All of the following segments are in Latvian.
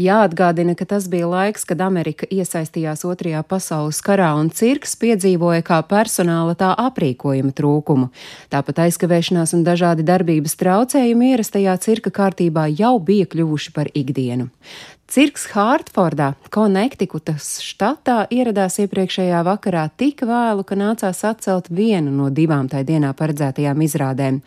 Jāatgādina, ka tas bija laiks, kad Amerika iesaistījās Otrajā pasaules karā un cirks piedzīvoja kā personāla tā aprīkojuma trūkumu. Tāpat aizkavēšanās un dažādi darbības traucējumi ierastajā cirka kārtībā jau bija kļuvuši par ikdienu. Cirks Hārtfordā, Konektikutas štatā, ieradās iepriekšējā vakarā tik vēlu, ka nācās atcelt vienu no divām tai dienā paredzētajām izrādēm.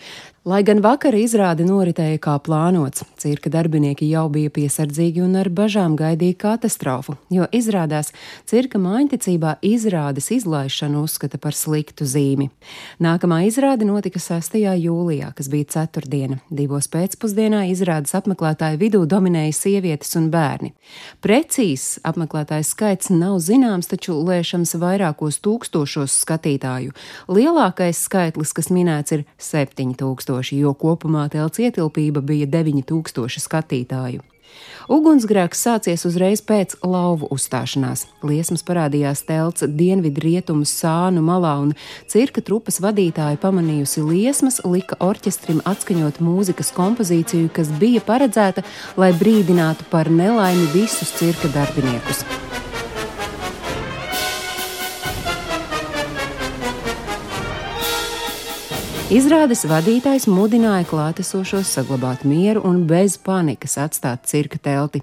Lai gan vakara izrāde noritēja kā plānots, cirka darbinieki jau bija piesardzīgi un ar bažām gaidīja katastrofu, jo izrādās cirka mājiņticībā izrādes izlaišanu uzskata par sliktu zīmi. Nākamā izrāde notika 6. jūlijā, kas bija ceturtdiena. Divos pēcpusdienā izrādes apmeklētāju vidū dominēja sievietes un bērni. Precīzs apmeklētāju skaits nav zināms, taču lēšams vairākos tūkstošos skatītāju. Lielākais skaitlis, kas minēts, ir 7000 tūkstoši, jo kopumā telts ietilpība bija 9000 skatītāju. Ugunsgrēks sācies uzreiz pēc lauvu uzstāšanās. Liesmas parādījās telts dienvidu rietumu sānu malā, un cirka trupas vadītāja pamanījusi liesmas, lika orķestrim atskaņot mūzikas kompozīciju, kas bija paredzēta, lai brīdinātu par nelaimi visus cirka darbiniekus. Izrādes vadītājs mudināja klātesošos saglabāt mieru un bez panikas atstāt cirka telti.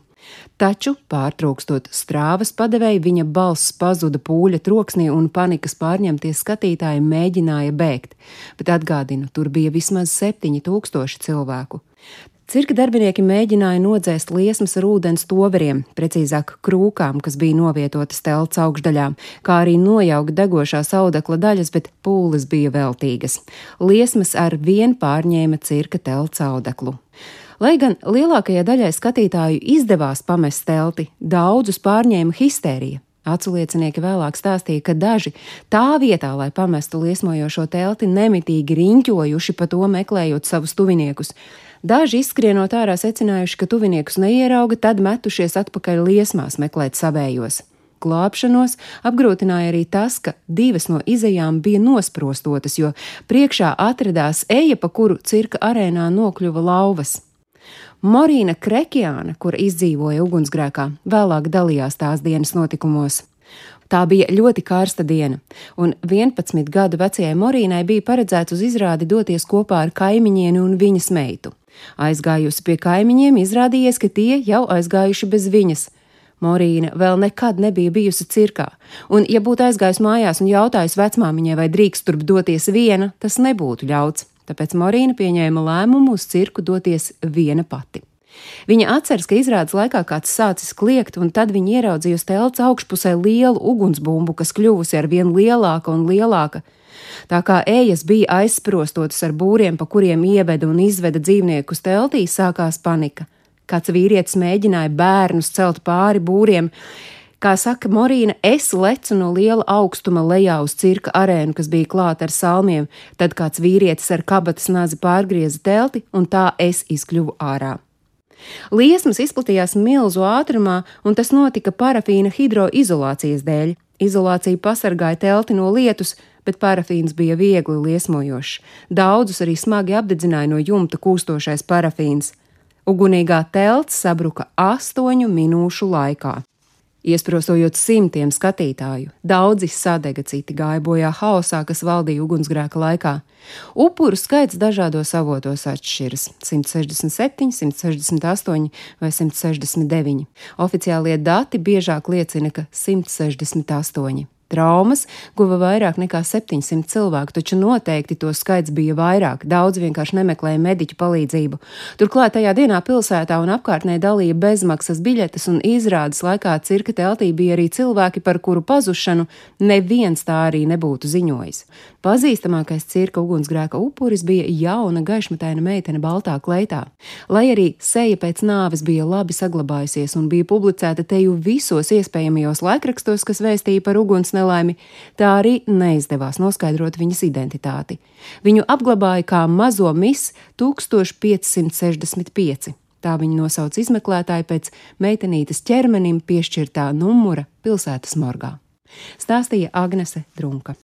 Taču, pārtraukstot strāvas padevēju, viņa balss pazuda pūļa troksnī un panikas pārņemtie skatītāji mēģināja bēgt, bet atgādinu, tur bija vismaz 7000 cilvēku. Cirka darbinieki mēģināja nodzēst liesmas ar ūdens toveriem, precīzāk krūkām, kas bija novietotas telts augšdaļā, kā arī nojaukt degošās audekla daļas, bet pūles bija veltīgas. Liesmas ar vien pārņēma cirka telts audeklu. Lai gan lielākajai daļai skatītāju izdevās pamest telti, daudzus pārņēma histērija. Aculiecinieki vēlāk stāstīja, ka daži tā vietā, lai pamestu liesmojošo telti, nemitīgi riņķojuši pa to meklējot savus tuviniekus. Daži izskrienot ārā secinājuši, ka tuviniekus neierauga, tad metušies atpakaļ liesmās meklēt savējos. Glābšanos apgrūtināja arī tas, ka divas no izējām bija nosprostotas, jo priekšā atradās eja, pa kuru cirka arēnā nokļuva lauvas. Morīna Krekjāna, kur izdzīvoja ugunsgrēkā, vēlāk dalījās tās dienas notikumos. Tā bija ļoti karsta diena, un 11 gadu vecajai Morīnai bija paredzēts uz izrādi doties kopā ar kaimiņieni un viņas meitu. Aizgājusi pie kaimiņiem, izrādījies, ka tie jau aizgājuši bez viņas. Morīna vēl nekad nebija bijusi cirkā, un, ja būtu aizgājusi mājās un jautājusi vecmāmiņai, vai drīkst turp doties viena, tas nebūtu ļauts. Tāpēc Morīna pieņēma lēmumu uz cirku doties viena pati. Viņa atceras, ka izrādes laikā kāds sācis kliegt, un tad viņa ieraudzīja uz telts augšpusē lielu ugunsbumbu, kas kļuvusi ar vien lielāka un lielāka. Tā kā ejas bija aizsprostotas ar būriem, pa kuriem ieveda un izveda dzīvniekus teltī, sākās panika. Kāds vīrietis mēģināja bērnus celt pāri būriem. Kā saka Morīna, es lecu no liela augstuma lejā uz cirka arēnu, kas bija klāta ar salmiem, tad kāds vīrietis ar kabatas nazi pārgrieza telti, un tā es izkļuvu ārā. Liesmas izplatījās milzu ātrumā, un tas notika parafīna hidroizolācijas dēļ. Izolācija pasargāja telti no lietus, bet parafīns bija viegli liesmojošs. Daudzus arī smagi apdedzināja no jumta kūstošais parafīns. Ugunīgā telts sabruka astoņu minūšu laikā iesprosojot simtiem skatītāju. Daudzi sadega, citi gāja bojā haosā, kas valdīja ugunsgrēka laikā. Upuru skaits dažādos avotos atšķiras - 167, 168 vai 169. Oficiālie dati biežāk liecina, ka 168. Traumas guva vairāk nekā 700 cilvēku, taču noteikti to skaits bija vairāk. Daudz vienkārši nemeklēja mediķu palīdzību. Turklāt tajā dienā pilsētā un apkārtnē dalīja bezmaksas biļetes, un izrādes laikā cirka teltī bija arī cilvēki, par kuru pazušanu neviens tā arī nebūtu ziņojis. Pazīstamākais cirka ugunsgrēka upuris bija jauna gaišmataina meitene baltā kleitā. Lai arī seja pēc nāves bija labi saglabājusies un bija publicēta teju visos iespējamajos laikrakstos, kas vēstīja par uguns nelaimi, tā arī neizdevās noskaidrot viņas identitāti. Viņu apglabāja kā mazo mis 1565. Tā viņu nosauca izmeklētāji pēc meitenītes ķermenim piešķirtā numura pilsētas morgā. Stāstīja Agnese Drunka.